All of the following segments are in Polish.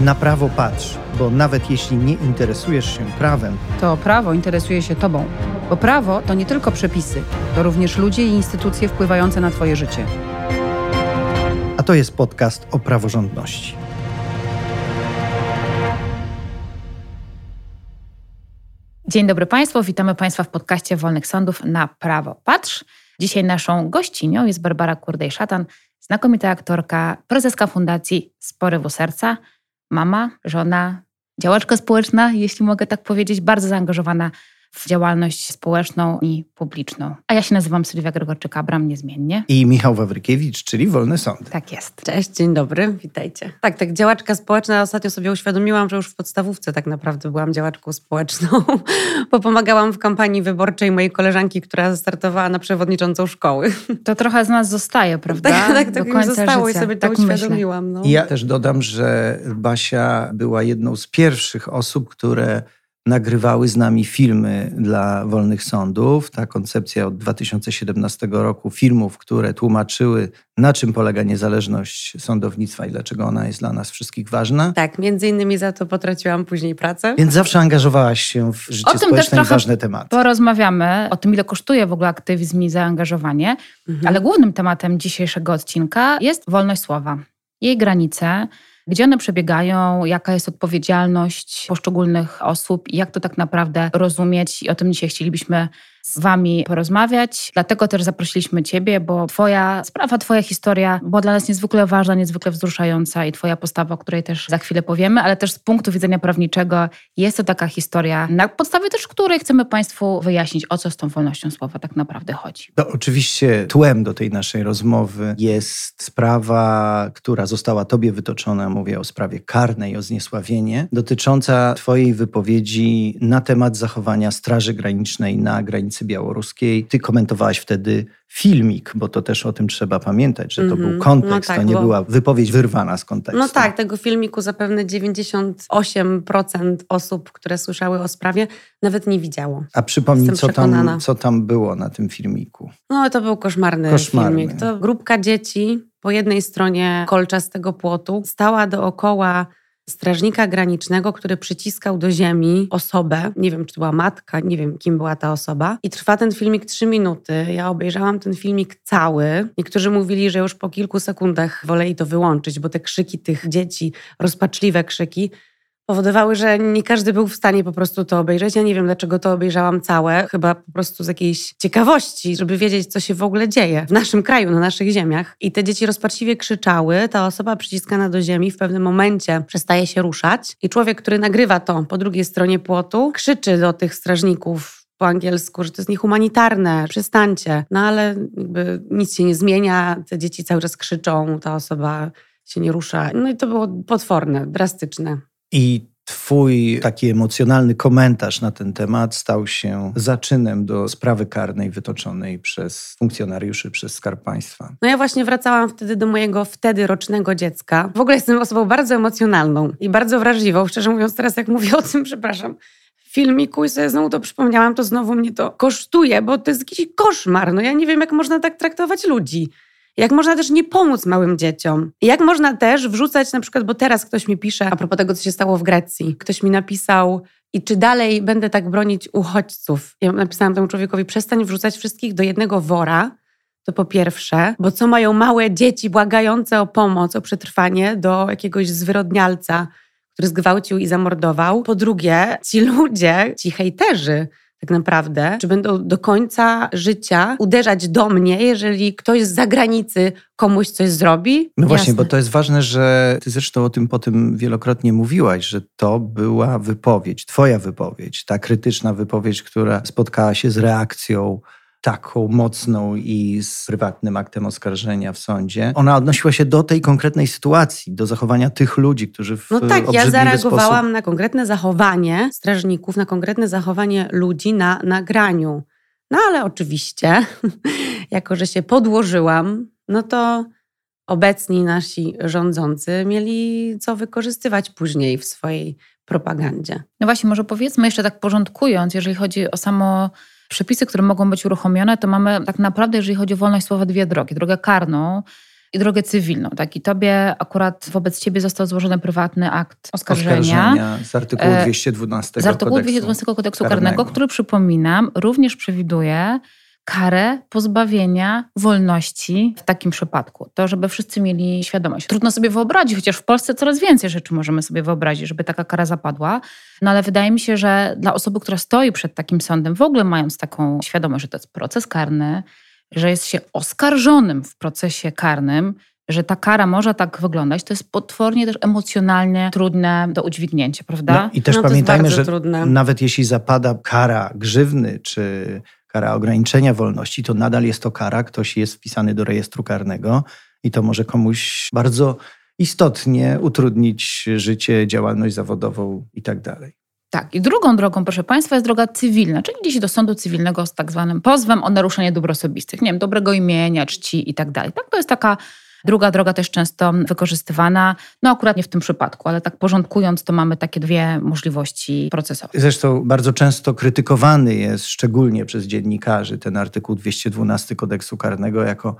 Na prawo patrz, bo nawet jeśli nie interesujesz się prawem, to prawo interesuje się tobą. Bo prawo to nie tylko przepisy, to również ludzie i instytucje wpływające na twoje życie. a to jest podcast o praworządności. Dzień dobry Państwu, witamy Państwa w podcaście Wolnych Sądów na Prawo Patrz. Dzisiaj naszą gościnią jest Barbara Kurdej-Szatan, znakomita aktorka, prezeska Fundacji Sporywu Serca, mama, żona, działaczka społeczna, jeśli mogę tak powiedzieć, bardzo zaangażowana w działalność społeczną i publiczną. A ja się nazywam Sylwia Gregorczyk-Abram, niezmiennie. I Michał Wawrykiewicz, czyli Wolny Sąd. Tak jest. Cześć, dzień dobry, witajcie. Tak, tak, działaczka społeczna. Ostatnio sobie uświadomiłam, że już w podstawówce tak naprawdę byłam działaczką społeczną, bo pomagałam w kampanii wyborczej mojej koleżanki, która startowała na przewodniczącą szkoły. To trochę z nas zostaje, prawda? Tak, tak, Do tak mi końca zostało życia. i sobie to Tak myślę. uświadomiłam. No. I ja też dodam, że Basia była jedną z pierwszych osób, które nagrywały z nami filmy dla Wolnych Sądów. Ta koncepcja od 2017 roku filmów, które tłumaczyły, na czym polega niezależność sądownictwa i dlaczego ona jest dla nas wszystkich ważna. Tak, między innymi za to potraciłam później pracę. Więc zawsze angażowałaś się w życie O tym też społeczne i trochę ważne tematy. Porozmawiamy o tym, ile kosztuje w ogóle aktywizm i zaangażowanie, Mhm. ale głównym tematem dzisiejszego odcinka jest wolność słowa. Jej granice, gdzie one przebiegają, jaka jest odpowiedzialność poszczególnych osób i jak to tak naprawdę rozumieć. I o tym dzisiaj chcielibyśmy z Wami porozmawiać. Dlatego też zaprosiliśmy Ciebie, bo Twoja sprawa, Twoja historia była dla nas niezwykle ważna, niezwykle wzruszająca i Twoja postawa, o której też za chwilę powiemy, ale też z punktu widzenia prawniczego jest to taka historia, na podstawie też której chcemy Państwu wyjaśnić, o co z tą wolnością słowa tak naprawdę chodzi. To oczywiście tłem do tej naszej rozmowy jest sprawa, która została Tobie wytoczona, mówię o sprawie karnej, o zniesławienie, dotycząca Twojej wypowiedzi na temat zachowania Straży Granicznej na granicy białoruskiej. Ty komentowałaś wtedy filmik, bo to też o tym trzeba pamiętać, że to Mhm. był kontekst, No tak, to nie bo- była wypowiedź wyrwana z kontekstu. No tak, tego filmiku zapewne 98% osób, które słyszały o sprawie, nawet nie widziało. A przypomnij, co tam, co tam było na tym filmiku. No to był koszmarny, Koszmarny. filmik. To grupka dzieci po jednej stronie kolczastego płotu stała dookoła strażnika granicznego, który przyciskał do ziemi osobę. Nie wiem, czy to była matka, nie wiem, kim była ta osoba. I trwa ten filmik trzy minuty. Ja obejrzałam ten filmik cały. Niektórzy mówili, że już po kilku sekundach woleli to wyłączyć, bo te krzyki tych dzieci, rozpaczliwe krzyki, powodowały, że nie każdy był w stanie po prostu to obejrzeć. Ja nie wiem, dlaczego to obejrzałam całe. Chyba po prostu z jakiejś ciekawości, żeby wiedzieć, co się w ogóle dzieje w naszym kraju, na naszych ziemiach. I te dzieci rozpaczliwie krzyczały. Ta osoba przyciskana do ziemi w pewnym momencie przestaje się ruszać. I człowiek, który nagrywa to po drugiej stronie płotu, krzyczy do tych strażników po angielsku, że to jest niehumanitarne, przestańcie. No ale jakby nic się nie zmienia, te dzieci cały czas krzyczą, ta osoba się nie rusza. No i to było potworne, drastyczne. I Twój taki emocjonalny komentarz na ten temat stał się zaczynem do sprawy karnej wytoczonej przez funkcjonariuszy, przez Skarb Państwa. No ja właśnie wracałam wtedy do mojego wtedy rocznego dziecka. W ogóle jestem osobą bardzo emocjonalną i bardzo wrażliwą. Szczerze mówiąc, teraz jak mówię o tym, przepraszam, filmiku i sobie znowu to przypomniałam, to znowu mnie to kosztuje, bo to jest jakiś koszmar. No ja nie wiem, jak można tak traktować ludzi. Jak można też nie pomóc małym dzieciom? Jak można też wrzucać na przykład, bo teraz ktoś mi pisze, a propos tego, co się stało w Grecji, ktoś mi napisał, i czy dalej będę tak bronić uchodźców? Ja napisałam temu człowiekowi, przestań wrzucać wszystkich do jednego wora, to po pierwsze, bo co mają małe dzieci błagające o pomoc, o przetrwanie do jakiegoś zwyrodnialca, który zgwałcił i zamordował. Po drugie, ci ludzie, ci hejterzy, tak naprawdę, czy będą do końca życia uderzać do mnie, jeżeli ktoś z zagranicy komuś coś zrobi? No właśnie, Jasne. bo to jest ważne, że ty zresztą o tym potem wielokrotnie mówiłaś, że to była wypowiedź, twoja wypowiedź, ta krytyczna wypowiedź, która spotkała się z reakcją taką mocną i z prywatnym aktem oskarżenia w sądzie. Ona odnosiła się do tej konkretnej sytuacji, do zachowania tych ludzi, którzy w No tak, ja zareagowałam sposób... na konkretne zachowanie strażników, na konkretne zachowanie ludzi na nagraniu. No ale oczywiście, jako że się podłożyłam, no to obecni nasi rządzący mieli co wykorzystywać później w swojej propagandzie. No właśnie, może powiedzmy jeszcze tak porządkując, jeżeli chodzi o samo przepisy, które mogą być uruchomione, to mamy tak naprawdę, jeżeli chodzi o wolność słowa, dwie drogi. Drogę karną i drogę cywilną. Tak? I tobie akurat wobec ciebie został złożony prywatny akt oskarżenia. oskarżenia z artykułu 212 Z artykułu 212 kodeksu karnego, karnego, który przypominam, również przewiduje karę pozbawienia wolności w takim przypadku. To, żeby wszyscy mieli świadomość. Trudno sobie wyobrazić, chociaż w Polsce coraz więcej rzeczy możemy sobie wyobrazić, żeby taka kara zapadła. No ale wydaje mi się, że dla osoby, która stoi przed takim sądem, w ogóle mając taką świadomość, że to jest proces karny, że jest się oskarżonym w procesie karnym, że ta kara może tak wyglądać, to jest potwornie też emocjonalnie trudne do udźwignięcia, prawda? No, I też no, pamiętajmy, że trudne. nawet jeśli zapada kara grzywny czy kara ograniczenia wolności, to nadal jest to kara, ktoś jest wpisany do rejestru karnego i to może komuś bardzo istotnie utrudnić życie, działalność zawodową i tak. Tak, i drugą drogą, proszę Państwa, jest droga cywilna, czyli idzie się do sądu cywilnego z tak zwanym pozwem o naruszenie dóbr osobistych, nie wiem, dobrego imienia, czci i tak. Tak, to jest taka druga droga też często wykorzystywana, no akurat nie w tym przypadku, ale tak porządkując, to mamy takie dwie możliwości procesowe. Zresztą bardzo często krytykowany jest, szczególnie przez dziennikarzy, ten artykuł 212 kodeksu karnego jako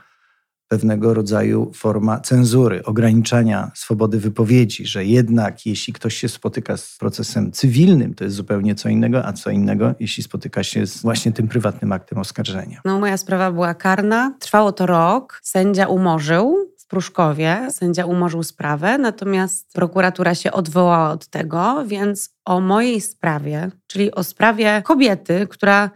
pewnego rodzaju forma cenzury, ograniczania swobody wypowiedzi, że jednak jeśli ktoś się spotyka z procesem cywilnym, to jest zupełnie co innego, a co innego, jeśli spotyka się z właśnie tym prywatnym aktem oskarżenia. No, moja sprawa była karna. Trwało to rok. Sędzia umorzył w Pruszkowie. Sędzia umorzył sprawę, natomiast prokuratura się odwołała od tego, więc o mojej sprawie, czyli o sprawie kobiety, która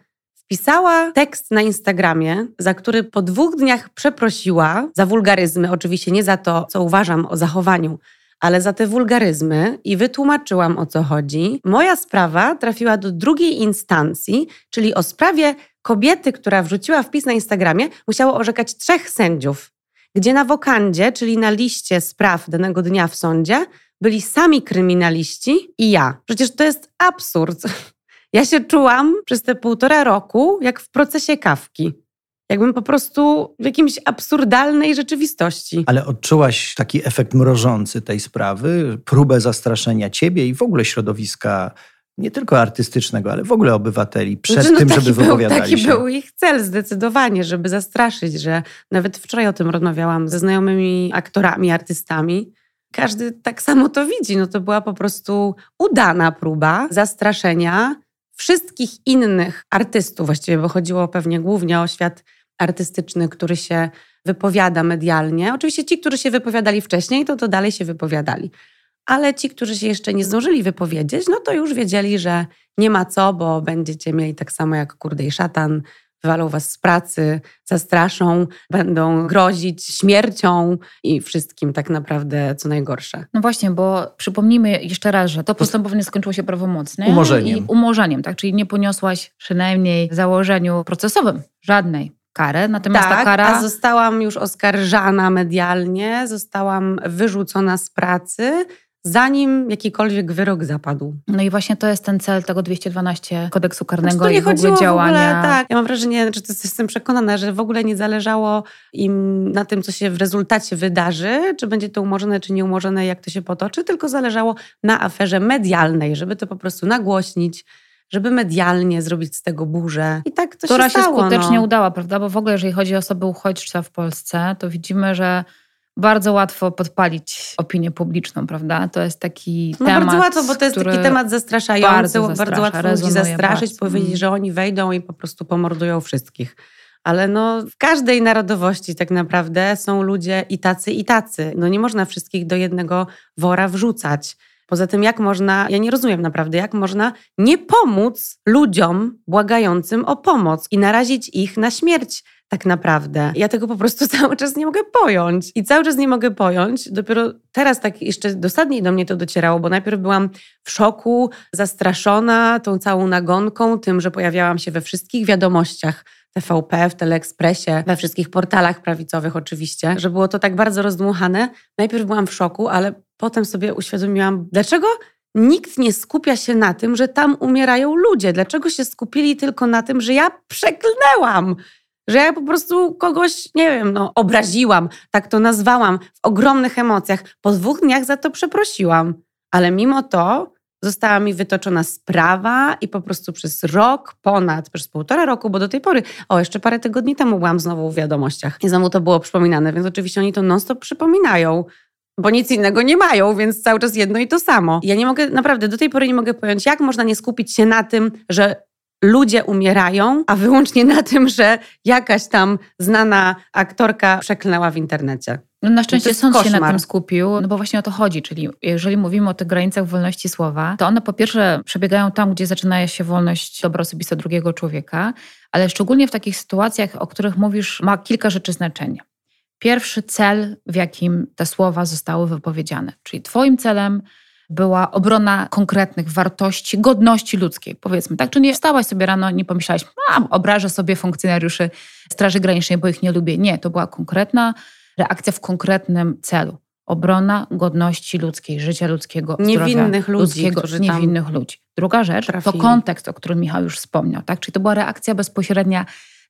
Pisała tekst na Instagramie, za który po dwóch dniach przeprosiła za wulgaryzmy, oczywiście nie za to, co uważam o zachowaniu, ale za te wulgaryzmy i wytłumaczyłam o co chodzi. Moja sprawa trafiła do drugiej instancji, czyli o sprawie kobiety, która wrzuciła wpis na Instagramie, musiało orzekać trzech sędziów, gdzie na wokandzie, czyli na liście spraw danego dnia w sądzie, byli sami kryminaliści i ja. Przecież to jest absurd. Ja się czułam przez te półtora roku jak w procesie kawki. Jakbym po prostu w jakimś absurdalnej rzeczywistości. Ale odczułaś taki efekt mrożący tej sprawy, próbę zastraszenia ciebie i w ogóle środowiska nie tylko artystycznego, ale w ogóle obywateli przed znaczy, no, tym, żeby był, wypowiadali taki się. Taki był ich cel zdecydowanie, żeby zastraszyć, że nawet wczoraj o tym rozmawiałam ze znajomymi aktorami, artystami. Każdy tak samo to widzi. No to była po prostu udana próba zastraszenia wszystkich innych artystów, właściwie, bo chodziło pewnie głównie o świat artystyczny, który się wypowiada medialnie. Oczywiście ci, którzy się wypowiadali wcześniej, to to dalej się wypowiadali. Ale ci, którzy się jeszcze nie zdążyli wypowiedzieć, no to już wiedzieli, że nie ma co, bo będziecie mieli tak samo jak kurde i szatan wywalą was z pracy, zastraszą, będą grozić śmiercią i wszystkim tak naprawdę co najgorsze. No właśnie, bo przypomnijmy jeszcze raz, że to postępowanie skończyło się prawomocnie. Umorzeniem. I umorzeniem, tak? Czyli nie poniosłaś przynajmniej w założeniu procesowym żadnej kary, natomiast tak, ta kara... a zostałam już oskarżana medialnie, zostałam wyrzucona z pracy, zanim jakikolwiek wyrok zapadł. No i właśnie to jest ten cel tego 212 kodeksu karnego znaczy, i w ogóle działania. W ogóle, tak, ja mam wrażenie, że to jestem przekonana, że w ogóle nie zależało im na tym, co się w rezultacie wydarzy, czy będzie to umorzone, czy nieumorzone, jak to się potoczy, tylko zależało na aferze medialnej, żeby to po prostu nagłośnić, żeby medialnie zrobić z tego burzę. I tak to Która się stało. się skutecznie no. udała, prawda? Bo w ogóle, jeżeli chodzi o osoby uchodźcze w Polsce, to widzimy, że bardzo łatwo podpalić opinię publiczną, prawda? To jest taki no temat. Bardzo łatwo, bo to jest taki temat zastraszający, bardzo, bardzo łatwo ludzi zastraszyć, bardzo. powiedzieć, mm. że oni wejdą i po prostu pomordują wszystkich. Ale no, w każdej narodowości tak naprawdę są ludzie i tacy, i tacy. No nie można wszystkich do jednego wora wrzucać. Poza tym, jak można, ja nie rozumiem naprawdę, jak można nie pomóc ludziom błagającym o pomoc i narazić ich na śmierć tak naprawdę. Ja tego po prostu cały czas nie mogę pojąć. I cały czas nie mogę pojąć. Dopiero teraz tak jeszcze dosadniej do mnie to docierało, bo najpierw byłam w szoku, zastraszona tą całą nagonką, tym, że pojawiałam się we wszystkich wiadomościach TVP, w Teleekspresie, we wszystkich portalach prawicowych oczywiście, że było to tak bardzo rozdmuchane. Najpierw byłam w szoku, ale potem sobie uświadomiłam, dlaczego nikt nie skupia się na tym, że tam umierają ludzie. Dlaczego się skupili tylko na tym, że ja przeklnęłam, że ja po prostu kogoś, nie wiem, no, obraziłam, tak to nazwałam, w ogromnych emocjach. Po dwóch dniach za to przeprosiłam. Ale mimo to została mi wytoczona sprawa i po prostu przez rok, ponad, przez półtora roku, bo do tej pory, o jeszcze parę tygodni temu byłam znowu w wiadomościach i znowu to było przypominane, więc oczywiście oni to non-stop przypominają bo nic innego nie mają, więc cały czas jedno i to samo. Ja nie mogę, naprawdę do tej pory nie mogę pojąć, jak można nie skupić się na tym, że ludzie umierają, a wyłącznie na tym, że jakaś tam znana aktorka przeklnęła w internecie. No na szczęście sąd koszmar. się na tym skupił, no bo właśnie o to chodzi, czyli jeżeli mówimy o tych granicach wolności słowa, to one po pierwsze przebiegają tam, gdzie zaczyna się wolność dobra osobista drugiego człowieka, ale szczególnie w takich sytuacjach, o których mówisz, ma kilka rzeczy znaczenia. Pierwszy cel, w jakim te słowa zostały wypowiedziane, czyli twoim celem była obrona konkretnych wartości, godności ludzkiej, powiedzmy, tak? Czy nie wstałaś sobie rano, nie pomyślałaś, a obrażę sobie funkcjonariuszy Straży Granicznej, bo ich nie lubię. Nie, to była konkretna reakcja w konkretnym celu. Obrona godności ludzkiej, życia ludzkiego, niewinnych ludzi, ludzkiego, niewinnych ludzi. Druga rzecz trafili. to kontekst, o którym Michał już wspomniał, tak? Czyli to była reakcja bezpośrednia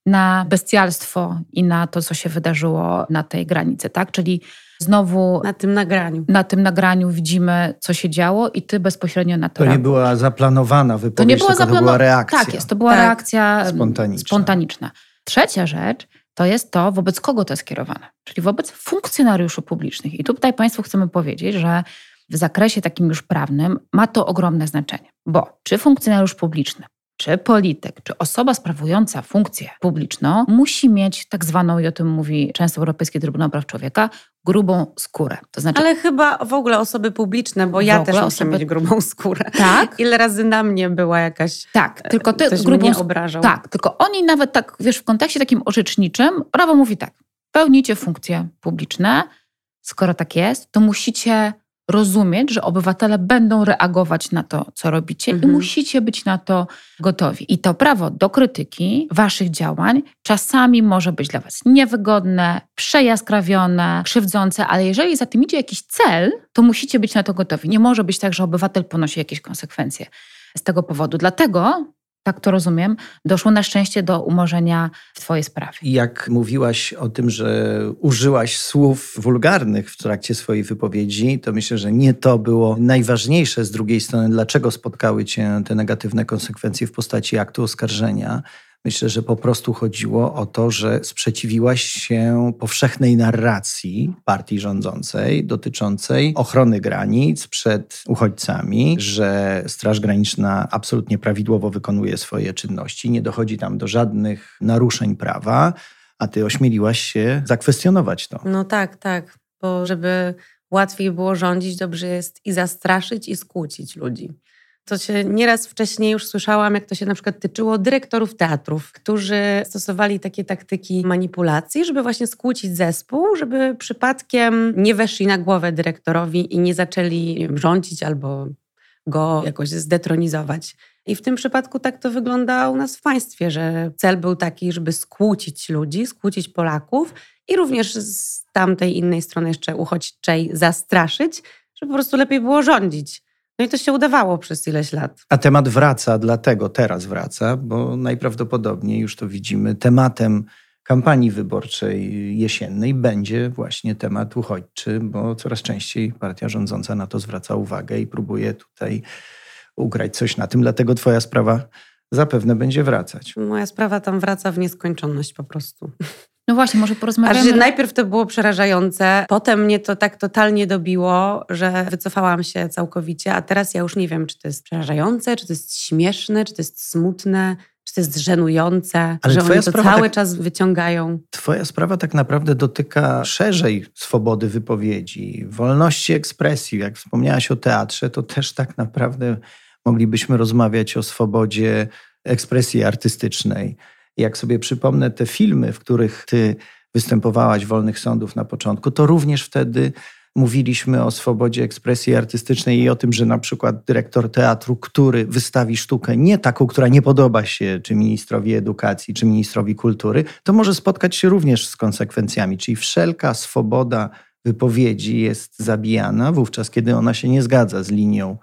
na bestialstwo i na to, co się wydarzyło na tej granicy, tak? Czyli znowu na tym nagraniu. Na tym nagraniu widzimy, co się działo i ty bezpośrednio na to To nie była zaplanowana wypowiedź, to nie była tylko to była reakcja. Tak jest, to była tak. reakcja spontaniczna. spontaniczna. Trzecia rzecz to jest to, wobec kogo to jest kierowane, czyli wobec funkcjonariuszy publicznych. I tutaj Państwu chcemy powiedzieć, że w zakresie takim już prawnym ma to ogromne znaczenie, bo czy funkcjonariusz publiczny czy polityk, czy osoba sprawująca funkcję publiczną musi mieć tak zwaną, i o tym mówi często Europejski Trybunał Praw Człowieka, grubą skórę. To znaczy, Ale chyba w ogóle osoby publiczne, bo ja też muszę osoby... mieć grubą skórę. Tak. Ile razy na mnie była jakaś... Tak, tylko ty ktoś grubą... mnie obrażał. Tak, tylko oni nawet tak, wiesz, w kontekście takim orzeczniczym, prawo mówi tak, pełnicie funkcje publiczne, skoro tak jest, to musicie rozumieć, że obywatele będą reagować na to, co robicie mhm. i musicie być na to gotowi. I to prawo do krytyki waszych działań czasami może być dla was niewygodne, przejaskrawione, krzywdzące, ale jeżeli za tym idzie jakiś cel, to musicie być na to gotowi. Nie może być tak, że obywatel ponosi jakieś konsekwencje z tego powodu. Dlatego tak to rozumiem, doszło na szczęście do umorzenia w Twojej sprawie. Jak mówiłaś o tym, że użyłaś słów wulgarnych w trakcie swojej wypowiedzi, to myślę, że nie to było najważniejsze z drugiej strony, dlaczego spotkały Cię te negatywne konsekwencje w postaci aktu oskarżenia Myślę, że po prostu chodziło o to, że sprzeciwiłaś się powszechnej narracji partii rządzącej dotyczącej ochrony granic przed uchodźcami, że Straż Graniczna absolutnie prawidłowo wykonuje swoje czynności, nie dochodzi tam do żadnych naruszeń prawa, a ty ośmieliłaś się zakwestionować to. No tak, tak, bo żeby łatwiej było rządzić, dobrze jest i zastraszyć, i skłócić ludzi. To się nieraz wcześniej już słyszałam, jak to się na przykład tyczyło dyrektorów teatrów, którzy stosowali takie taktyki manipulacji, żeby właśnie skłócić zespół, żeby przypadkiem nie weszli na głowę dyrektorowi i nie zaczęli rządzić albo go jakoś zdetronizować. I w tym przypadku tak to wygląda u nas w państwie, że cel był taki, żeby skłócić ludzi, skłócić Polaków i również z tamtej innej strony jeszcze uchodźczej zastraszyć, żeby po prostu lepiej było rządzić. No i to się udawało przez ileś lat. A temat wraca, dlatego teraz wraca, bo najprawdopodobniej już to widzimy, tematem kampanii wyborczej jesiennej będzie właśnie temat uchodźczy, bo coraz częściej partia rządząca na to zwraca uwagę i próbuje tutaj ugrać coś na tym, dlatego twoja sprawa zapewne będzie wracać. Moja sprawa tam wraca w nieskończoność po prostu. No właśnie, może porozmawiamy. A że najpierw to było przerażające, potem mnie to tak totalnie dobiło, że wycofałam się całkowicie, a teraz ja już nie wiem, czy to jest przerażające, czy to jest śmieszne, czy to jest smutne, czy to jest żenujące, Ale że oni to cały tak, czas wyciągają. Twoja sprawa tak naprawdę dotyka szerzej swobody wypowiedzi, wolności ekspresji. Jak wspomniałaś o teatrze, to też tak naprawdę moglibyśmy rozmawiać o swobodzie ekspresji artystycznej jak sobie przypomnę te filmy, w których ty występowałaś wolnych sądów na początku, to również wtedy mówiliśmy o swobodzie ekspresji artystycznej i o tym, że na przykład dyrektor teatru, który wystawi sztukę nie taką, która nie podoba się czy ministrowi edukacji, czy ministrowi kultury, to może spotkać się również z konsekwencjami. Czyli wszelka swoboda wypowiedzi jest zabijana wówczas, kiedy ona się nie zgadza z linią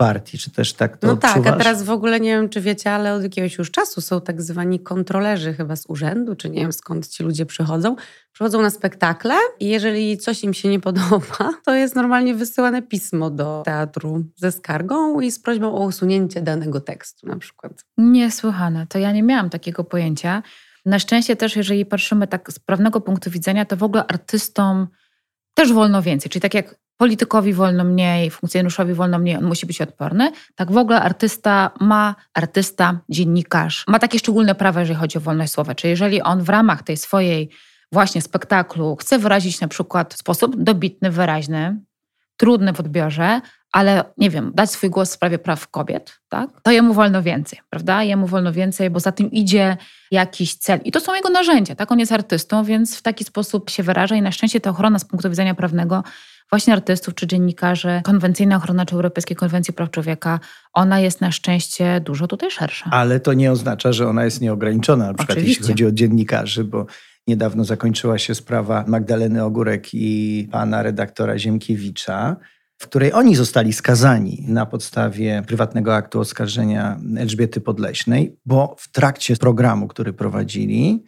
partii, czy też tak to No tak, odczuwasz? a teraz w ogóle nie wiem, czy wiecie, ale od jakiegoś już czasu są tak zwani kontrolerzy chyba z urzędu, czy nie wiem skąd ci ludzie przychodzą. Przychodzą na spektakle i jeżeli coś im się nie podoba, to jest normalnie wysyłane pismo do teatru ze skargą i z prośbą o usunięcie danego tekstu na przykład. Niesłychane. To ja nie miałam takiego pojęcia. Na szczęście też, jeżeli patrzymy tak z prawnego punktu widzenia, to w ogóle artystom też wolno więcej. Czyli tak jak politykowi wolno mniej, funkcjonariuszowi wolno mniej, on musi być odporny. Tak w ogóle artysta ma, artysta, dziennikarz, ma takie szczególne prawa, jeżeli chodzi o wolność słowa. Czyli jeżeli on w ramach tej swojej właśnie spektaklu chce wyrazić na przykład w sposób dobitny, wyraźny, trudny w odbiorze, ale nie wiem, dać swój głos w sprawie praw kobiet, tak? to jemu wolno więcej, prawda? Jemu wolno więcej, bo za tym idzie jakiś cel. I to są jego narzędzia, tak? On jest artystą, więc w taki sposób się wyraża i na szczęście ta ochrona z punktu widzenia prawnego właśnie artystów czy dziennikarzy, konwencyjna ochrona czy Europejskiej Konwencji Praw Człowieka, ona jest na szczęście dużo tutaj szersza. Ale to nie oznacza, że ona jest nieograniczona, na przykład Oczywiście. jeśli chodzi o dziennikarzy, bo niedawno zakończyła się sprawa Magdaleny Ogórek i pana redaktora Ziemkiewicza, w której oni zostali skazani na podstawie prywatnego aktu oskarżenia Elżbiety Podleśnej, bo w trakcie programu, który prowadzili,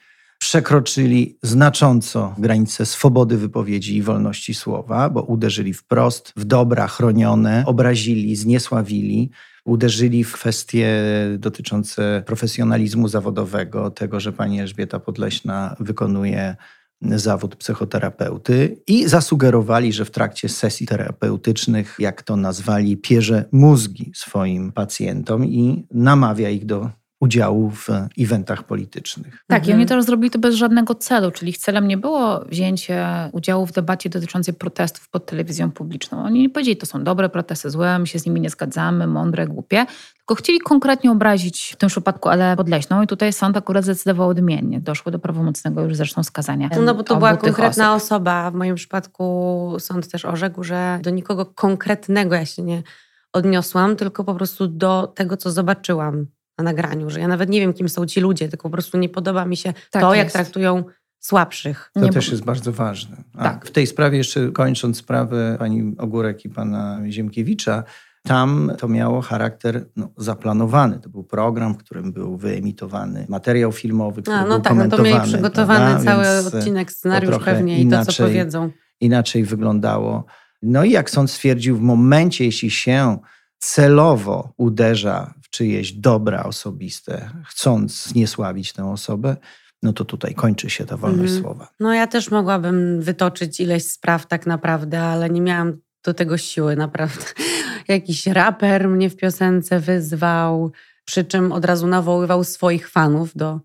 przekroczyli znacząco granice swobody wypowiedzi i wolności słowa, bo uderzyli wprost w dobra chronione, obrazili, zniesławili, uderzyli w kwestie dotyczące profesjonalizmu zawodowego, tego, że pani Elżbieta Podleśna wykonuje zawód psychoterapeuty i zasugerowali, że w trakcie sesji terapeutycznych, jak to nazwali, pierze mózgi swoim pacjentom i namawia ich do udziału w eventach politycznych. Tak, i Mhm. oni to zrobili to bez żadnego celu, czyli ich celem nie było wzięcie udziału w debacie dotyczącej protestów pod telewizją publiczną. Oni nie powiedzieli, to są dobre protesty, złe, my się z nimi nie zgadzamy, mądre, głupie, tylko chcieli konkretnie obrazić w tym przypadku Ale Podleśną i tutaj sąd akurat zdecydował odmiennie. Doszło do prawomocnego już zresztą skazania. No bo to była konkretna osób. osoba. W moim przypadku sąd też orzekł, że do nikogo konkretnego ja się nie odniosłam, tylko po prostu do tego, co zobaczyłam na nagraniu, że ja nawet nie wiem, kim są ci ludzie, tylko po prostu nie podoba mi się Tak to, jak jest. traktują słabszych. To Nie, też bo- jest bardzo ważne. A Tak. W tej sprawie jeszcze kończąc sprawę pani Ogórek i pana Ziemkiewicza, tam to miało charakter no, zaplanowany. To był program, w którym był wyemitowany materiał filmowy, który A, no był tak, no to komentowany. mieli przygotowany prawda? cały Więc, e, odcinek, scenariusz pewnie i to, co inaczej. powiedzą. inaczej wyglądało. No i jak sąd stwierdził, w momencie, jeśli się celowo uderza w czyjeś dobra osobiste, chcąc zniesławić tę osobę, no to tutaj kończy się ta wolność Mhm. słowa. No ja też mogłabym wytoczyć ileś spraw tak naprawdę, ale nie miałam do tego siły naprawdę. Jakiś raper mnie w piosence wyzwał, przy czym od razu nawoływał swoich fanów do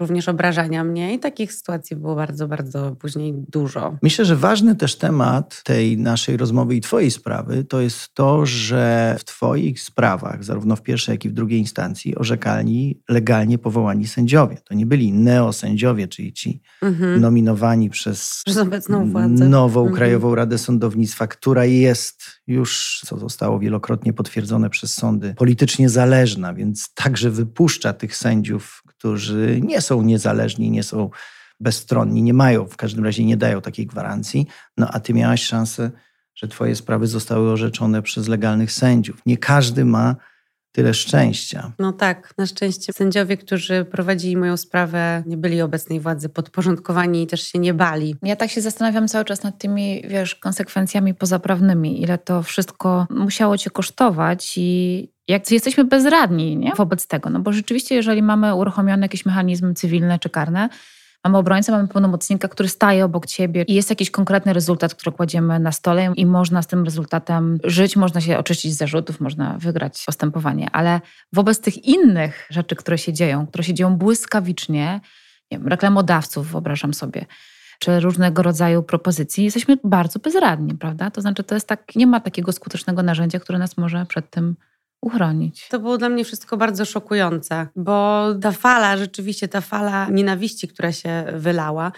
również obrażania mnie i takich sytuacji było bardzo, bardzo później dużo. Myślę, że ważny też temat tej naszej rozmowy i Twojej sprawy to jest to, że w Twoich sprawach, zarówno w pierwszej, jak i w drugiej instancji, orzekali legalnie powołani sędziowie. To nie byli neosędziowie, czyli ci Mhm. nominowani przez Przez obecną władzę. nową Mhm. Krajową Radę Sądownictwa, która jest już, co zostało wielokrotnie potwierdzone przez sądy, politycznie zależna, więc także wypuszcza tych sędziów, którzy nie są niezależni, nie są bezstronni, nie mają, w każdym razie nie dają takiej gwarancji. No a ty miałaś szansę, że twoje sprawy zostały orzeczone przez legalnych sędziów. Nie każdy ma tyle szczęścia. No tak, na szczęście sędziowie, którzy prowadzili moją sprawę, nie byli obecnej władzy podporządkowani i też się nie bali. Ja tak się zastanawiam cały czas nad tymi, wiesz, konsekwencjami pozaprawnymi, ile to wszystko musiało cię kosztować i jak jesteśmy bezradni nie? wobec tego. No bo rzeczywiście, jeżeli mamy uruchomione jakieś mechanizmy cywilne czy karne, mamy obrońcę, mamy pełnomocnika, który staje obok ciebie i jest jakiś konkretny rezultat, który kładziemy na stole i można z tym rezultatem żyć, można się oczyścić z zarzutów, można wygrać postępowanie. Ale wobec tych innych rzeczy, które się dzieją, które się dzieją błyskawicznie, nie wiem, reklamodawców, wyobrażam sobie, czy różnego rodzaju propozycji, jesteśmy bardzo bezradni, prawda? To znaczy, to jest tak, nie ma takiego skutecznego narzędzia, które nas może przed tym uchronić. To było dla mnie wszystko bardzo szokujące, bo ta fala, rzeczywiście ta fala nienawiści, która się wylała,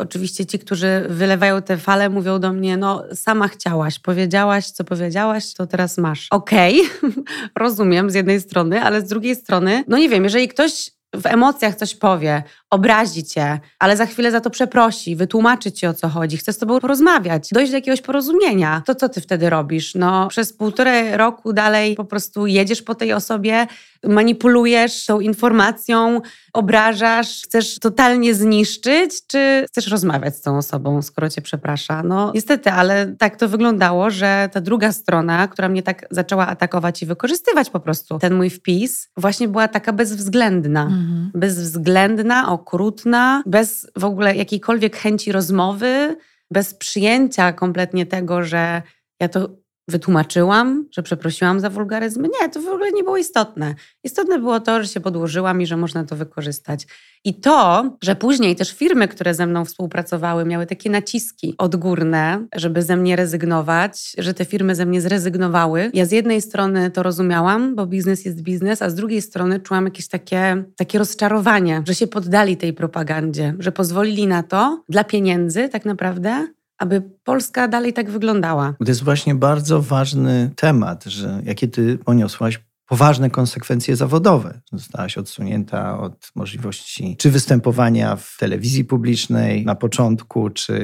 Oczywiście ci, którzy wylewają te fale, mówią do mnie, no sama chciałaś, powiedziałaś, co powiedziałaś, to teraz masz. Okej, rozumiem z jednej strony, ale z drugiej strony, no nie wiem, jeżeli ktoś w emocjach coś powie, obrazi cię, ale za chwilę za to przeprosi, wytłumaczy ci o co chodzi, chce z tobą porozmawiać, dojść do jakiegoś porozumienia, to co ty wtedy robisz? No, przez półtorej roku dalej po prostu jedziesz po tej osobie, manipulujesz tą informacją, obrażasz, chcesz totalnie zniszczyć, czy chcesz rozmawiać z tą osobą, skoro cię przeprasza? No, niestety, ale tak to wyglądało, że ta druga strona, która mnie tak zaczęła atakować i wykorzystywać po prostu ten mój wpis, właśnie była taka bezwzględna. Mhm. Bezwzględna, okrutna, bez w ogóle jakiejkolwiek chęci rozmowy, bez przyjęcia kompletnie tego, że ja to wytłumaczyłam, że przeprosiłam za wulgaryzmy. Nie, to w ogóle nie było istotne. Istotne było to, że się podłożyłam i że można to wykorzystać. I to, że później też firmy, które ze mną współpracowały, miały takie naciski odgórne, żeby ze mnie rezygnować, że te firmy ze mnie zrezygnowały. Ja z jednej strony to rozumiałam, bo biznes jest biznes, a z drugiej strony czułam jakieś takie, takie rozczarowanie, że się poddali tej propagandzie, że pozwolili na to dla pieniędzy tak naprawdę, aby Polska dalej tak wyglądała. To jest właśnie bardzo ważny temat, że jakie ty poniosłaś poważne konsekwencje zawodowe. Zostałaś odsunięta od możliwości czy występowania w telewizji publicznej na początku, czy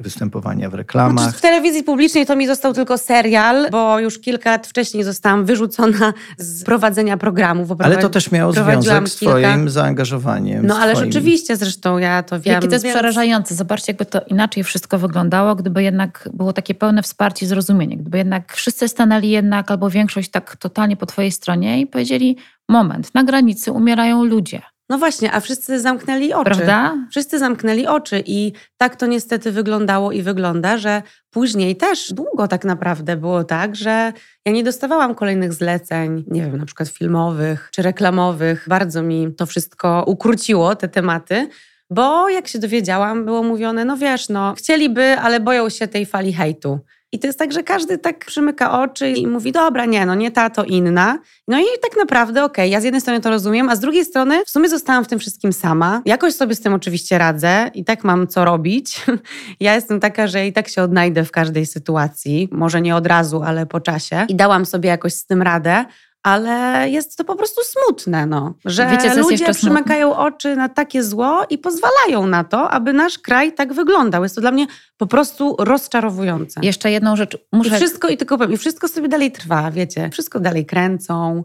występowania w reklamach. Znaczy w telewizji publicznej to mi został tylko serial, bo już kilka lat wcześniej zostałam wyrzucona z prowadzenia programu. Ale to też miało związek z twoim kilka... zaangażowaniem. No ale twoim... rzeczywiście zresztą ja to wiem. Jakie to jest więc... przerażające. Zobaczcie, jakby to inaczej wszystko wyglądało, gdyby jednak było takie pełne wsparcie i zrozumienie. Gdyby jednak wszyscy stanęli jednak, albo większość tak totalnie po twojej stronie, stronie i powiedzieli: Moment, na granicy umierają ludzie. No właśnie, a wszyscy zamknęli oczy. Prawda? Wszyscy zamknęli oczy i tak to niestety wyglądało i wygląda, że później też długo tak naprawdę było tak, że ja nie dostawałam kolejnych zleceń, nie wiem, na przykład filmowych czy reklamowych. Bardzo mi to wszystko ukróciło, te tematy. Bo jak się dowiedziałam, było mówione, no wiesz, no chcieliby, ale boją się tej fali hejtu. I to jest tak, że każdy tak przymyka oczy i mówi, dobra, nie, no nie ta, to inna. No i tak naprawdę, okej, okay, ja z jednej strony to rozumiem, a z drugiej strony w sumie zostałam w tym wszystkim sama. Jakoś sobie z tym oczywiście radzę i tak mam co robić. ja jestem taka, że i tak się odnajdę w każdej sytuacji. Może nie od razu, ale po czasie. I dałam sobie jakoś z tym radę, ale jest to po prostu smutne, no, że Wiecie, ludzie przymykają oczy na takie zło i pozwalają na to, aby nasz kraj tak wyglądał. Jest to dla mnie po prostu rozczarowujące. Jeszcze jedną rzecz muszę... I wszystko, i tylko powiem, i wszystko sobie dalej trwa, wiecie, wszystko dalej kręcą,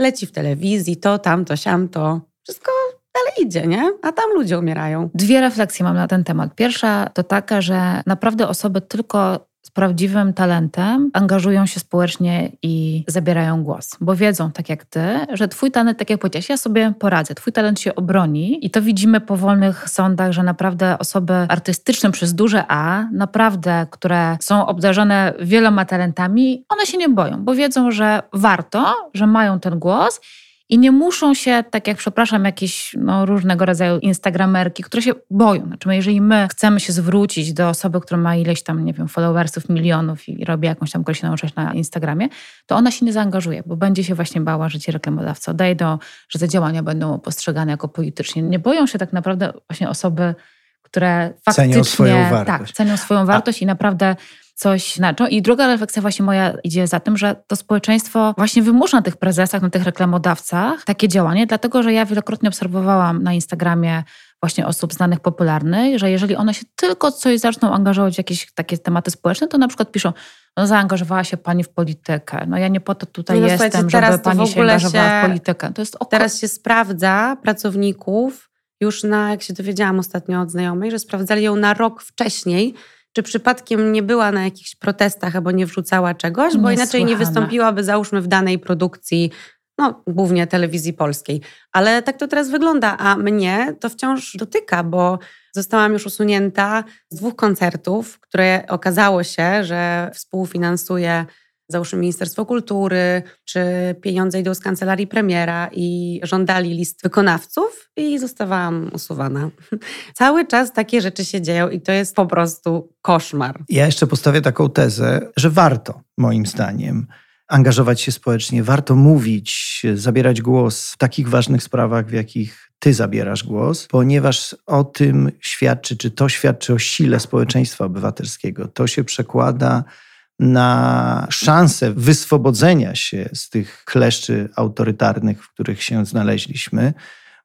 leci w telewizji, to, tamto, siamto, wszystko dalej idzie, nie? A tam ludzie umierają. Dwie refleksje mam na ten temat. Pierwsza to taka, że naprawdę osoby tylko z prawdziwym talentem angażują się społecznie i zabierają głos, bo wiedzą, tak jak ty, że twój talent, tak jak powiedziałaś, ja sobie poradzę, twój talent się obroni i to widzimy po wolnych sądach, że naprawdę osoby artystyczne przez duże A, naprawdę, które są obdarzone wieloma talentami, one się nie boją, bo wiedzą, że warto, że mają ten głos i nie muszą się, tak jak przepraszam, jakieś no, różnego rodzaju instagramerki, które się boją. Znaczy, jeżeli my chcemy się zwrócić do osoby, która ma ileś tam, nie wiem, followersów, milionów i robi jakąś tam określoną rzecz na Instagramie, to ona się nie zaangażuje, bo będzie się właśnie bała, że ci reklamodawcy odejdą, że te działania będą postrzegane jako politycznie. Nie boją się tak naprawdę właśnie osoby, które faktycznie cenią swoją wartość. Tak, cenią swoją wartość A. i naprawdę coś znaczą. I druga refleksja właśnie moja idzie za tym, że to społeczeństwo właśnie wymusza na tych prezesach, na tych reklamodawcach takie działanie, dlatego że ja wielokrotnie obserwowałam na Instagramie właśnie osób znanych, popularnych, że jeżeli one się tylko coś zaczną angażować w jakieś takie tematy społeczne, to na przykład piszą, no zaangażowała się pani w politykę. No ja nie po to tutaj no, jestem, żeby pani się angażowała w politykę. To jest oko... Teraz się sprawdza pracowników, już na, jak się dowiedziałam ostatnio od znajomej, że sprawdzali ją na rok wcześniej, czy przypadkiem nie była na jakichś protestach albo nie wrzucała czegoś, bo inaczej nie wystąpiłaby, załóżmy, w danej produkcji, no głównie telewizji polskiej. Ale tak to teraz wygląda, a mnie to wciąż dotyka, bo zostałam już usunięta z dwóch koncertów, które okazało się, że współfinansuje załóżmy Ministerstwo Kultury, czy pieniądze idą z kancelarii premiera i żądali list wykonawców i zostawałam usuwana. Cały czas takie rzeczy się dzieją i to jest po prostu koszmar. Ja jeszcze postawię taką tezę, że warto, moim zdaniem, angażować się społecznie, warto mówić, zabierać głos w takich ważnych sprawach, w jakich ty zabierasz głos, ponieważ o tym świadczy, czy to świadczy o sile społeczeństwa obywatelskiego. To się przekłada na szansę wyswobodzenia się z tych kleszczy autorytarnych, w których się znaleźliśmy,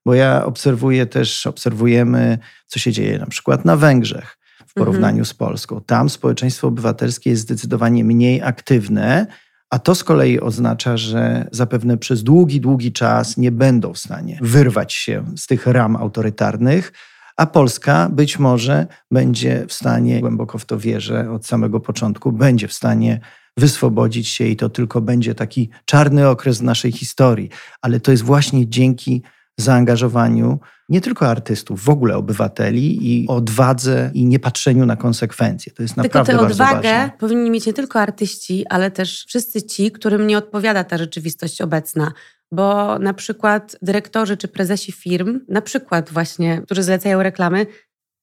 Bo ja obserwuję też, obserwujemy, co się dzieje na przykład na Węgrzech w porównaniu mhm. z Polską. Tam społeczeństwo obywatelskie jest zdecydowanie mniej aktywne, a to z kolei oznacza, że zapewne przez długi, długi czas nie będą w stanie wyrwać się z tych ram autorytarnych, a Polska być może będzie w stanie, głęboko w to wierzę, od samego początku, będzie w stanie wyswobodzić się i to tylko będzie taki czarny okres naszej historii. Ale to jest właśnie dzięki zaangażowaniu nie tylko artystów, w ogóle obywateli i odwadze i niepatrzeniu na konsekwencje. To jest naprawdę Tylko tę odwagę ważne. powinni mieć nie tylko artyści, ale też wszyscy ci, którym nie odpowiada ta rzeczywistość obecna. Bo na przykład dyrektorzy czy prezesi firm, na przykład właśnie, którzy zlecają reklamy,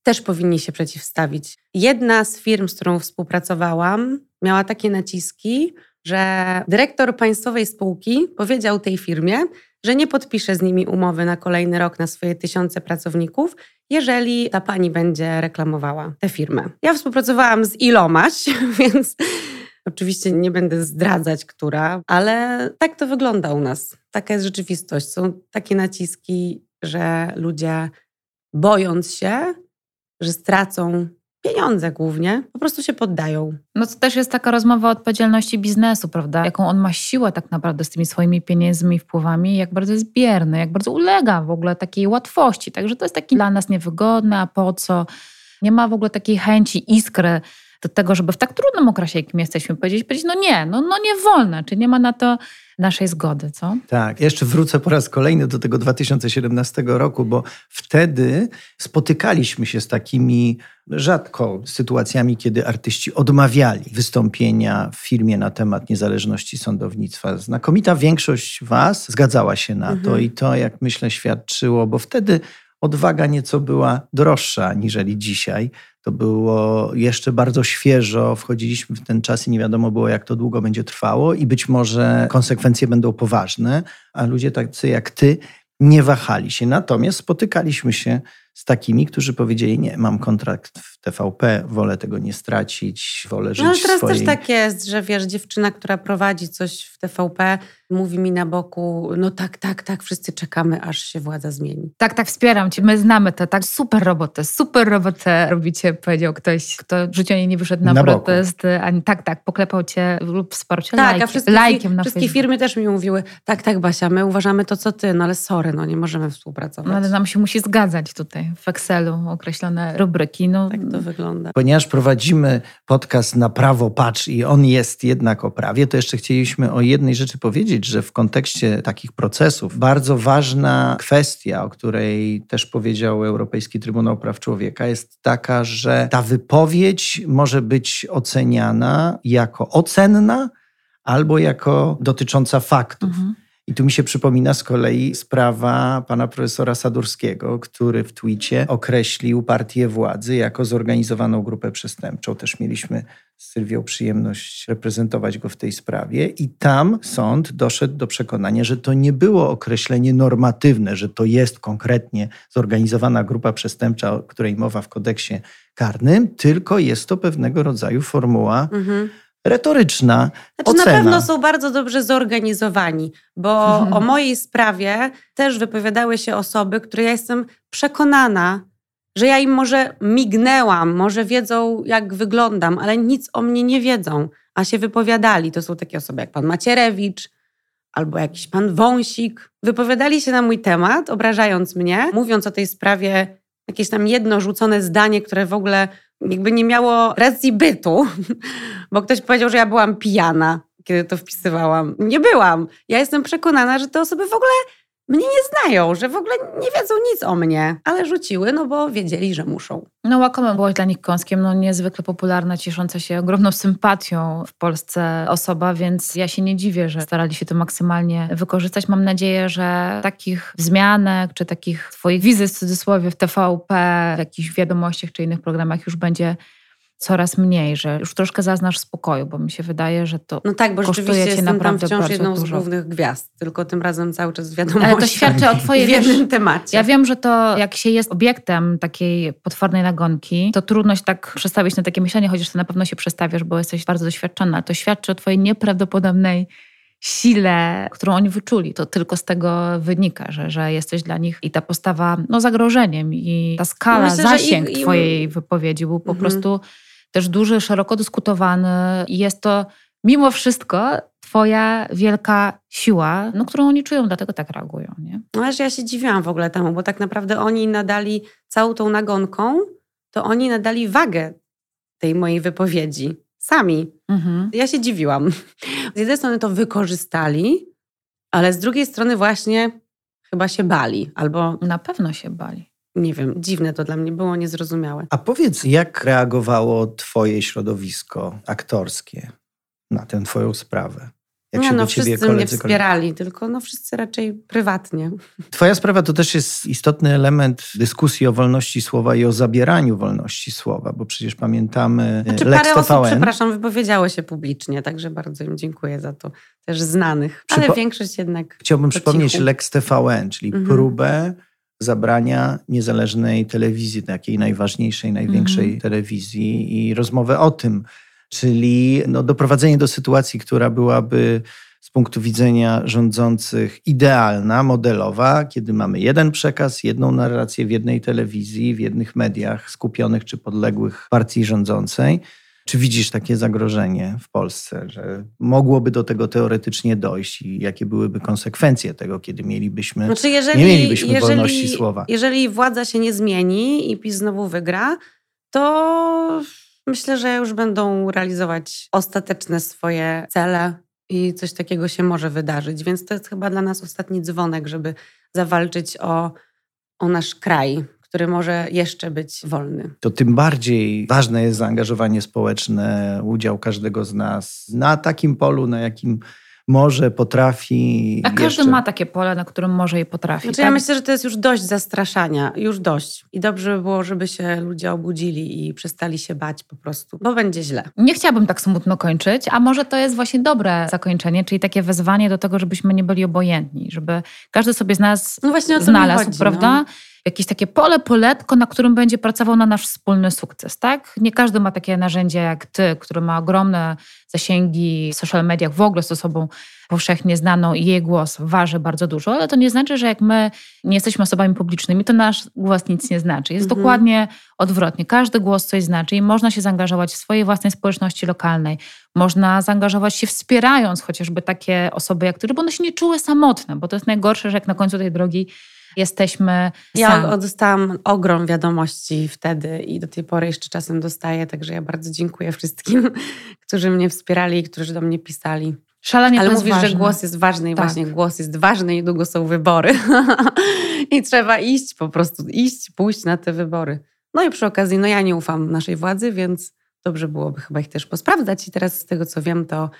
też powinni się przeciwstawić. Jedna z firm, z którą współpracowałam, miała takie naciski, że dyrektor państwowej spółki powiedział tej firmie, że nie podpisze z nimi umowy na kolejny rok na swoje tysiące pracowników, jeżeli ta pani będzie reklamowała tę firmę. Ja współpracowałam z ilomaś, więc oczywiście nie będę zdradzać, która, ale tak to wygląda u nas. Taka jest rzeczywistość. Są takie naciski, że ludzie bojąc się, że stracą pieniądze głównie, po prostu się poddają. No to też jest taka rozmowa o odpowiedzialności biznesu, prawda? Jaką on ma siłę tak naprawdę z tymi swoimi pieniędzmi i wpływami, jak bardzo jest bierny, jak bardzo ulega w ogóle takiej łatwości. Także to jest taki dla nas niewygodne, a po co? Nie ma w ogóle takiej chęci, iskry do tego, żeby w tak trudnym okresie, jakim jesteśmy, powiedzieć, powiedzieć no nie, no, no nie wolno, czy nie ma na to naszej zgody, co? Tak, jeszcze wrócę po raz kolejny do tego 2017 roku, bo wtedy spotykaliśmy się z takimi rzadko sytuacjami, kiedy artyści odmawiali wystąpienia w filmie na temat niezależności sądownictwa. Znakomita większość Was zgadzała się na mhm. to i to, jak myślę, świadczyło, bo wtedy odwaga nieco była droższa aniżeli dzisiaj. To było jeszcze bardzo świeżo, wchodziliśmy w ten czas i nie wiadomo było, jak to długo będzie trwało, i być może konsekwencje będą poważne, a ludzie tacy jak ty nie wahali się. Natomiast spotykaliśmy się z takimi, którzy powiedzieli: Nie, mam kontrakt w TVP, wolę tego nie stracić, wolę żyć No ale teraz swojej... też tak jest, że wiesz, dziewczyna, która prowadzi coś w TVP, mówi mi na boku: No tak, tak, tak, wszyscy czekamy, aż się władza zmieni. Tak, tak, wspieram cię. My znamy to, tak. Super robotę, super robotę robicie, powiedział ktoś, kto w życiu nie wyszedł na, na protest. Ani, tak, tak, poklepał cię lub wsparł cię tak, lajk, a wszystkie, lajkiem na Wszystkie firmy też mi mówiły: Tak, tak, Basia, my uważamy to, co ty, no ale sorry, no nie możemy współpracować. No ale nam się musi zgadzać tutaj w Excelu określone rubryki. No. Tak to wygląda. Ponieważ prowadzimy podcast na prawo patrz i on jest jednak o prawie, to jeszcze chcieliśmy o jednej rzeczy powiedzieć, że w kontekście takich procesów bardzo ważna kwestia, o której też powiedział Europejski Trybunał Praw Człowieka, jest taka, że ta wypowiedź może być oceniana jako ocenna albo jako dotycząca faktów. Mhm. I tu mi się przypomina z kolei sprawa pana profesora Sadurskiego, który w twicie określił partię władzy jako zorganizowaną grupę przestępczą. Też mieliśmy z Sylwią przyjemność reprezentować go w tej sprawie. I tam sąd doszedł do przekonania, że to nie było określenie normatywne, że to jest konkretnie zorganizowana grupa przestępcza, o której mowa w kodeksie karnym, tylko jest to pewnego rodzaju formuła. Mhm retoryczna znaczy, ocena. Na pewno są bardzo dobrze zorganizowani, bo o mojej sprawie też wypowiadały się osoby, które ja jestem przekonana, że ja im może mignęłam, może wiedzą, jak wyglądam, ale nic o mnie nie wiedzą, a się wypowiadali. To są takie osoby jak pan Macierewicz albo jakiś pan Wąsik. Wypowiadali się na mój temat, obrażając mnie, mówiąc o tej sprawie jakieś tam jedno rzucone zdanie, które w ogóle jakby nie miało racji bytu, bo ktoś powiedział, że ja byłam pijana, kiedy to wpisywałam. Nie byłam. Ja jestem przekonana, że te osoby w ogóle mnie nie znają, że w ogóle nie wiedzą nic o mnie, ale rzuciły, no bo wiedzieli, że muszą. No Łakoma byłaś dla nich kąskiem, no niezwykle popularna, ciesząca się ogromną sympatią w Polsce osoba, więc ja się nie dziwię, że starali się to maksymalnie wykorzystać. Mam nadzieję, że takich wzmianek, czy takich twoich wizyt w cudzysłowie w TVP, w jakichś wiadomościach, czy innych programach już będzie coraz mniej, że już troszkę zaznasz spokoju, bo mi się wydaje, że to No tak, bo rzeczywiście jestem tam wciąż jedną dużo. z głównych gwiazd, tylko tym razem cały czas wiadomo. Ale to świadczy o twojej... w jednym temacie. Ja wiem, że to jak się jest obiektem takiej potwornej nagonki, to trudno się tak przestawić na takie myślenie, chociaż ty na pewno się przestawiasz, bo jesteś bardzo doświadczona. To świadczy o twojej nieprawdopodobnej sile, którą oni wyczuli. To tylko z tego wynika, że, że jesteś dla nich i ta postawa no, zagrożeniem i ta skala, Myślę, zasięg ich, twojej im... wypowiedzi był po mhm. prostu też duży, szeroko dyskutowany i jest to mimo wszystko twoja wielka siła, no, którą oni czują, dlatego tak reagują. Nie? No aż ja się dziwiłam w ogóle temu, bo tak naprawdę oni nadali całą tą nagonką, to oni nadali wagę tej mojej wypowiedzi. Sami. Mhm. Ja się dziwiłam. Z jednej strony to wykorzystali, ale z drugiej strony właśnie chyba się bali. Albo na pewno się bali. Nie wiem, dziwne to dla mnie było, niezrozumiałe. A powiedz, jak reagowało Twoje środowisko aktorskie na tę Twoją sprawę? Jak nie, no wszyscy mnie wspierali, tylko no wszyscy raczej prywatnie. Twoja sprawa to też jest istotny element dyskusji o wolności słowa i o zabieraniu wolności słowa, bo przecież pamiętamy znaczy, Lex parę TVN. osób, przepraszam, wypowiedziało się publicznie, także bardzo im dziękuję za to. Też znanych, ale Przypo większość jednak Chciałbym przypomnieć cichu. Lex TVN, czyli mhm. próbę zabrania niezależnej telewizji, takiej najważniejszej, największej mhm. telewizji i rozmowę o tym, czyli no, doprowadzenie do sytuacji, która byłaby z punktu widzenia rządzących idealna, modelowa, kiedy mamy jeden przekaz, jedną narrację w jednej telewizji, w jednych mediach skupionych czy podległych partii rządzącej. Czy widzisz takie zagrożenie w Polsce, że mogłoby do tego teoretycznie dojść i jakie byłyby konsekwencje tego, kiedy mielibyśmy, znaczy jeżeli, nie mielibyśmy jeżeli, wolności słowa? Jeżeli władza się nie zmieni i PiS znowu wygra, to myślę, że już będą realizować ostateczne swoje cele i coś takiego się może wydarzyć. Więc to jest chyba dla nas ostatni dzwonek, żeby zawalczyć o, o nasz kraj, który może jeszcze być wolny. To tym bardziej ważne jest zaangażowanie społeczne, udział każdego z nas na takim polu, na jakim może, potrafi. A każdy jeszcze... ma takie pole, na którym może i potrafi. Znaczy, tak? Ja myślę, że to jest już dość zastraszania, już dość. I dobrze by było, żeby się ludzie obudzili i przestali się bać po prostu, bo będzie źle. Nie chciałabym tak smutno kończyć, a może to jest właśnie dobre zakończenie, czyli takie wezwanie do tego, żebyśmy nie byli obojętni, żeby każdy sobie z nas no znalazł, chodzi, prawda? No jakieś takie pole, poletko, na którym będzie pracował na nasz wspólny sukces, tak? Nie każdy ma takie narzędzie jak ty, który ma ogromne zasięgi w social mediach, w ogóle z osobą powszechnie znaną i jej głos waży bardzo dużo, ale to nie znaczy, że jak my nie jesteśmy osobami publicznymi, to nasz głos nic nie znaczy. Jest mhm. dokładnie odwrotnie. Każdy głos coś znaczy i można się zaangażować w swojej własnej społeczności lokalnej. Można zaangażować się wspierając chociażby takie osoby jak ty, żeby one się nie czuły samotne, bo to jest najgorsze, że jak na końcu tej drogi jesteśmy. Ja dostałam ogrom wiadomości wtedy i do tej pory jeszcze czasem dostaję, także ja bardzo dziękuję wszystkim, którzy mnie wspierali i którzy do mnie pisali. Szalenie Ale mówisz, ważne. że głos jest ważny i tak. właśnie głos jest ważny, niedługo są wybory. I trzeba iść, po prostu iść, pójść na te wybory. No i przy okazji, no ja nie ufam naszej władzy, więc dobrze byłoby chyba ich też posprawdzać. I teraz z tego, co wiem, to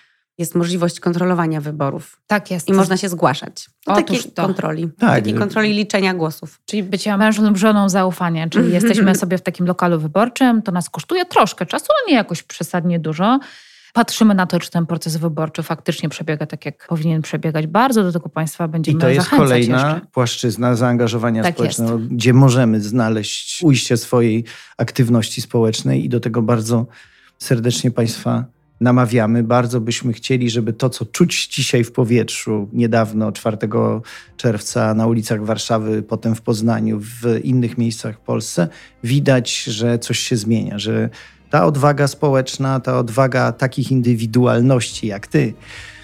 jest możliwość kontrolowania wyborów. Tak jest. I można się zgłaszać do takiej to. kontroli. Tak. Takiej kontroli liczenia głosów. Czyli bycia mężem lub żoną zaufania, czyli jesteśmy sobie w takim lokalu wyborczym, to nas kosztuje troszkę czasu, ale nie jakoś przesadnie dużo. Patrzymy na to, czy ten proces wyborczy faktycznie przebiega tak, jak powinien przebiegać. Bardzo do tego Państwa będziemy I to jest kolejna jeszcze. płaszczyzna zaangażowania tak społecznego, jest. gdzie możemy znaleźć ujście swojej aktywności społecznej i do tego bardzo serdecznie Państwa namawiamy. Bardzo byśmy chcieli, żeby to, co czuć dzisiaj w powietrzu, niedawno, 4 czerwca na ulicach Warszawy, potem w Poznaniu, w innych miejscach w Polsce, widać, że coś się zmienia, że ta odwaga społeczna, ta odwaga takich indywidualności jak ty,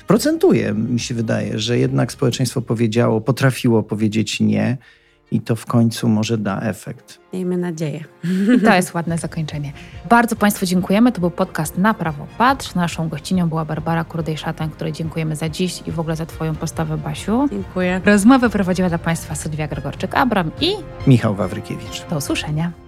procentuje. Mi się wydaje, że jednak społeczeństwo powiedziało, potrafiło powiedzieć nie i to w końcu może da efekt. Miejmy nadzieję. I to jest ładne zakończenie. Bardzo Państwu dziękujemy. To był podcast Na Prawo Patrz. Naszą gościnią była Barbara Kurdej-Szatan, której dziękujemy za dziś i w ogóle za Twoją postawę, Basiu. Dziękuję. Rozmowę prowadziła dla Państwa Sylwia Gregorczyk-Abram i Michał Wawrykiewicz. Do usłyszenia.